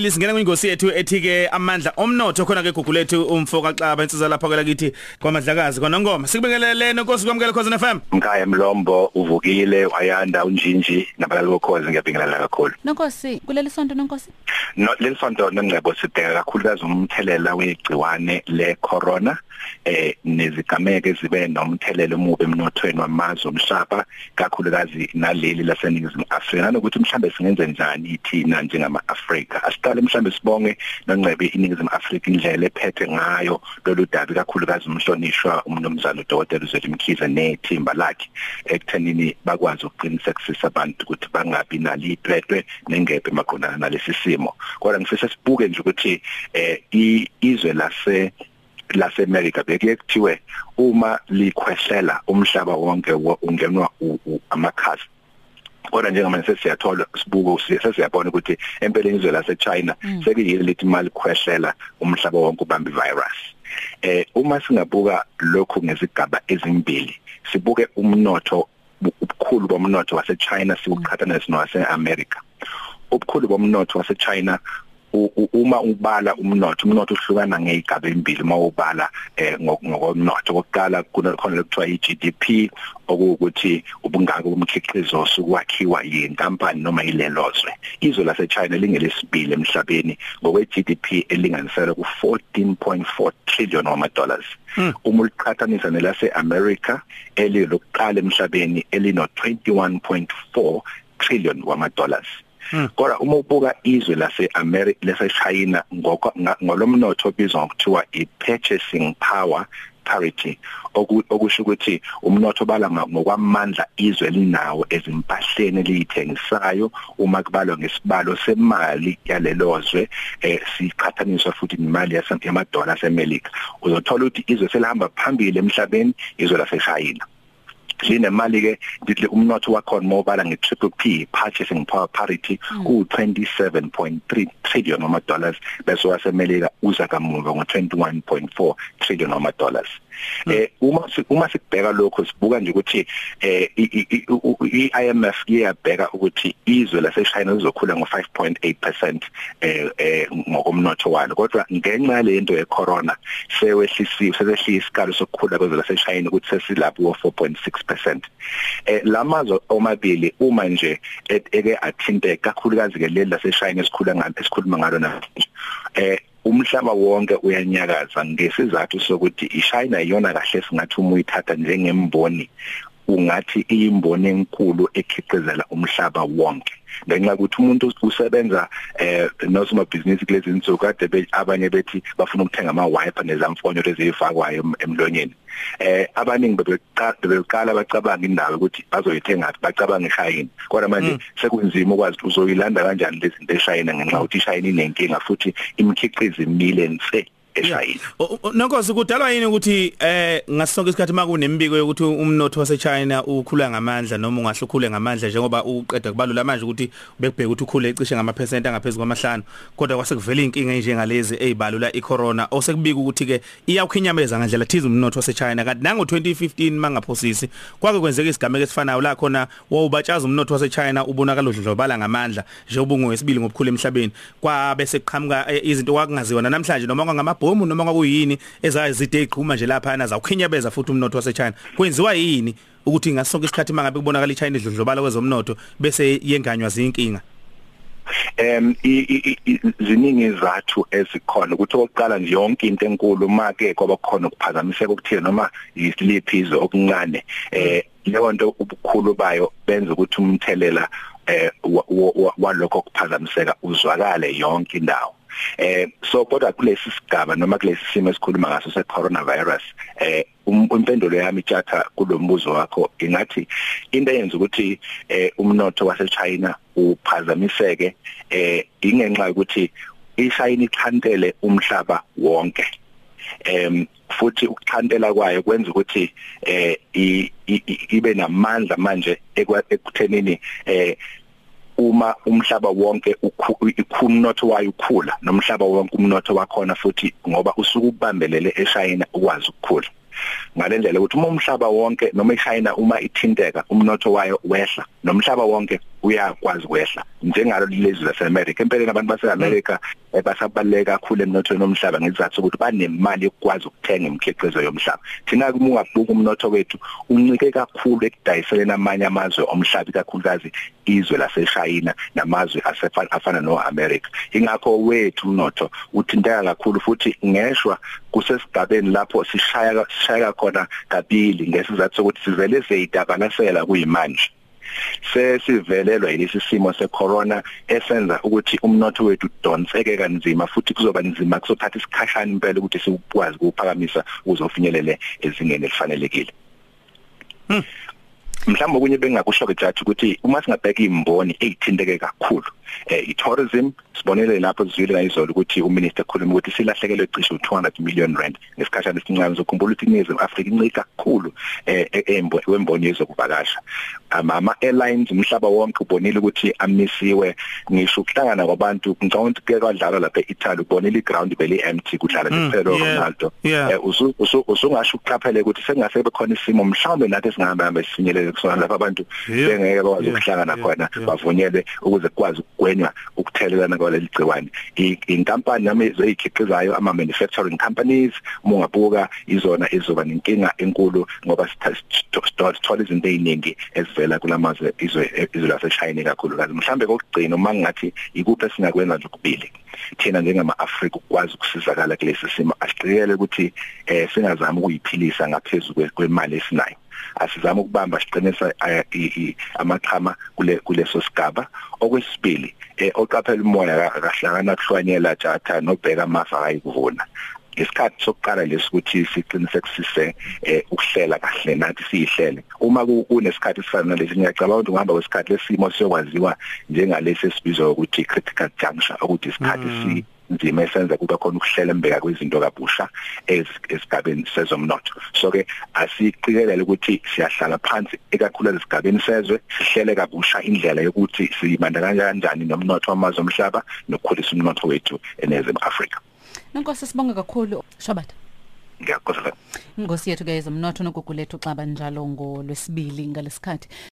Lisingena kwingosi yethu ethi ke amandla omnotho khona ke gugu lethu umfoka xaba insizwa lapha kwela kithi kwamadlakazi kwanongoma. Sikubingelele nonkosi kwamukela Khosi FM Mkhaya Mlombo uvukile wayanda unjinji nabalali bokhozi ngiyabingelela kakhulu. Nonkosi kuleli sonto nonkosi? No lensonto nengcebo sibheka kakhulukazi umthelela wegciwane le corona eh nezigameke zibe nomthelela omubi emnothweni wamazwe omhlaba kakhulukazi naleli laseningizimu Afrika. Nanokuthi mhlambe singenze njani thina njengama Afrika asiqale mhlambe sibonge nongcebe iningizimu Afrika indlela ephethe ngayo. Lolu dabi kakhulukazi umhlonishwa umnomzana uDokotela Zweli Mkhize nethimba lakhe ekuthenini bakwazi ukuqinisekisa abantu ukuthi bangabi nalidwedwe nengebhe maqondana nalesi simo. Kodwa ngifisa sibuke nje ukuthi eh izwe lase laseAmerica bekuye kuthiwe uma likhwehlela umhlaba wonke ungenwa amakhasi. Kodwa njengamanje sesiyathola sibuko sesiyabona ukuthi empeleni izwe laseChina sekuyini lithi mali khwehlela umhlaba wonke ubamba ivirus. Eh uma singabuka lokhu ngezigaba ezimbili sibuke umnotho ubukhulu bomnotho waseChina sibuqhathanisa nowaseAmerica ubukhulu bomnotho waseChina uma ubala umnotho umnotho uhlukana ngezigaba ezimbili mawubala eh ngokomnotho. Okokuqala khona lekuthiwa iGDP okuwukuthi ubungaka bomkhiqizo osukwakhiwa yinkampani noma ilelozwe izwe laseChina lingelesibili emhlabeni ngokwe GDP elinganiselwa ku 14.4 trillion wama dollars uma uliqhathanisa nelaseAmerica elilokuqala emhlabeni elino 21.4 trillion wama dollars kodwa uma ubuka izwe lase-America lase-China ngolomnotho obizwa ngokuthiwa i-purchasing power parity okusho ukuthi umnotho bala ngokwamandla izwe linawo ezimpahleni eliyithengisayo uma kubalwa ngesibalo semali yalelozwe eh siqhathaniswa futhi nemali yamadola aseMelika. Uzothola ukuthi izwe selihamba phambili emhlabeni izwe laseChina linemali ke ndithi umnotho wakhona mobala nge-triple P purchasing power parity ku 27.3 trillion ama dollars bese wasemelika uza kamuva ngo21.4 trillion ama dollars. Eh uma uma sikubheka lokho sibuka nje ukuthi eh iIMF iyabheka ukuthi izwe laseChina lizokhula ngo5.8% eh ngokomnotho walo. Kodwa ngenxa yalento yecorona sewehlisiwe sesehlisa isikalo sokukhula kwezwe laseChina ukuthi sesilapho 4.6% eh lamazwe omabili uma nje eke athinteka kakhulukazi ke leli laseChina esikhula ngalo esikhuluma ngalo namhlanje. Eh umhlaba wonke uyanyakaza ngesizathu sokuthi iChina iyona kahle singathi uma uyithatha njengemboni ungathi iyimboni enkulu ekhiqizela umhlaba wonke. Ngenxa ukuthi umuntu usebenza eh nosoma business kulezi insuku kade abanye bethi bafuna ukuthenga ama wiper nezamfonyo lezifakwayo emlonyeni. Eh abaningi bebeqala bacabanga indawo ukuthi bazoyithenga bacabanga eShayina kodwa manje sekunzima ukwazi ukuthi uzoyilanda kanjani lezi zinto eShayina ngenxa ukuthi iShayina inenkinga futhi imikhiqizo imile nse eShayina. Nonkosi kudalwa yini ukuthi eh ngasonke isikhathi makunembiko yokuthi umnotho waseChina ukhula ngamandla noma ungahle ukhule ngamandla njengoba uqeda kubalula manje ukuthi bekubheka ukuthi ukhule cishe ngamaphesenti angaphezulu kwamahlanu kodwa kwase kuvela inkinga enjengalezi ezibalula icorona. Osekubika ukuthi ke iyawukhinyameza ngandlela thiza umnotho waseChina. Kanti nango 2015 mangaphosisi kwake kwenzeka isigameko esifanayo la khona wawubatshaza umnotho waseChina ubonakala udlobala ngamandla njengoba ungwesibili ngokukhula emhlabeni. Kwabe seqhamuka izinto kwakungaziwa namhlanje noma ngama amabhomu noma kwakuyini ezazide eqhuma nje lapha na zawukhinyabeza futhi umnotho waseChina. Kwenziwa yini ukuthi ngasonke isikhathi mangabe kubonakala iChina idlodlobala kwezomnotho bese yenganywa zinkinga em ziningi izathu ezikhona ukuthi oqala nje yonke into enkulu make kwaba khona ukuphazamiseka okuthile noma isiliphizo okuncane eh leyo nto ubukhulu bayo benza ukuthi umthelela eh walokho okuphazamiseka uzwakale yonke indawo. Eh so kodwa kulesi sigaba noma kulesi simo esikhuluma ngaso se coronavirus eh impendulo yami tjatha kulombuzo wakho. Ingathi into eyenza ukuthi eh umnotho waseChina uphazamiseke eh ingenxa ukuthi iShayina ichantele umhlaba wonke. Em futhi ukuchantela kwayo kwenza ukuthi eh ibe namandla manje ekuthenini eh uma umhlaba wonke umnotho wayo ukhula nomhlaba wonke umnotho wakhona futhi ngoba usuku ubambelele eShayina ukwazi ukukhula. Ngalendlela ukuthi uma umhlaba wonke noma iChina uma ithinteka umnotho wayo wehla nomhlaba wonke uyakwazi kwehla njengalo lezi laseAmerica empeleni abantu baseAmerica basabaleka kakhulu emnothweni nomhlaba ngizathu ukuthi banemali yokwazi ukuthenga imikhiqizo yomhlaba. Thina kungabuka umnotho wethu uncike kakhulu ekudayiseleni amanye amazwe omhlaba kakhulukazi izwe laseShayina namazwe asefana afana noAmerica ingakho wethu umnotho uthinteka kakhulu futhi ngeshwa kusesigabeni lapho sishaya sishaya khona kabili ngesizathu sokuthi sivele seyidabalasela kuyimanje. Sesivelelwa yilesi simo secorona esenza ukuthi umnotho wethu udonseke kanzima futhi kuzoba nzima kuzothatha isikhashana impela ukuthi sikwazi ukuphakamisa uzofinyelele ezingeni elifanelekile Hmm. Mhlawumbe okunye bengakusho ke jathi ukuthi uma singabheka imboni ezithinteke kakhulu eh i-tourism sibonele lapho sizwile ngayizolo ukuthi uminister ekhuluma ukuthi silahlekelwe cishe u200 million rand ngesikhathana esincane. Sokukhumbula ukuthi iNingizimu Afrika incike kakhulu eh embo wemboni yezokuvakasha. Ama airlines umhlaba wonke ubonile ukuthi amisiwe. Ngisho ukuhlangana kwabantu ngicabanga ukuthi ke kwadlala lapha eItaly ubonile iground bele empty kudlala Mm, kuphela yeah, Ronaldo. Eh, usu- usu- usungasho ukuqaphele ukuthi sengase bekhona isimo mhlawumbe nathi singahamba hamba sifinyelele kusona lapha abantu bengeke bakwazi ukuhlangana khona bavunyelwe ukuze kukwazi ukugwenywa ukuthelelana kwaleli gciwane. Inkampani nami ezikhiqizayo ama manufacturing companies mungabuka izona izoba nenkinga enkulu ngoba sithola izinto eziningi ezivela kulamazwe izwe izwe laseChina kakhulu kazi mhlambe kokugcina uma ngathi ikuphi esingakwenza nje ukubili thina njengama Africa ukwazi ukusizakala kulesi simo. Asiqikele ukuthi eh singazama ukuyiphilisa ngaphezulu kwe- kwemali esinayo. Asizama ukubamba siqinisa eh, amaqhama kule kuleso sigaba. Okwesibili eh oqaphela umoya akahlangana kuhlwanyela tjatha nobheka amafa ayikuvuna isikhathi sokuqala lesikuthi siqinisekisise eh ukuhlela kahle nathi siyihlele. Uma ku- kunesikhathi esifana nalesi ngiyacabanga ukuthi ngihamba kwesikhathi lesimo siyokwaziwa njengalesi esibizwa ukuthi critical juncture ukuthi isikhathi si nzima esenza kube khona ukuhlela mbeka kwezinto kabusha ez- esigabeni sezomnotho so ke asiqikelele ukuthi siyahlala phansi ekakhulu esigabeni sezwe sihlele kabusha indlela yokuthi sibandakanya kanjani nomnotho wamazwe omhlaba nokukhulisa umnotho wethu eNingizimu Afrika Nonkosi sibonga kakhulu Shabatha. ngiyakhohlwa Ingosi yethu ke yezomnotho nogugulethu xaba njalo ngolwesibili ngalesikhathi.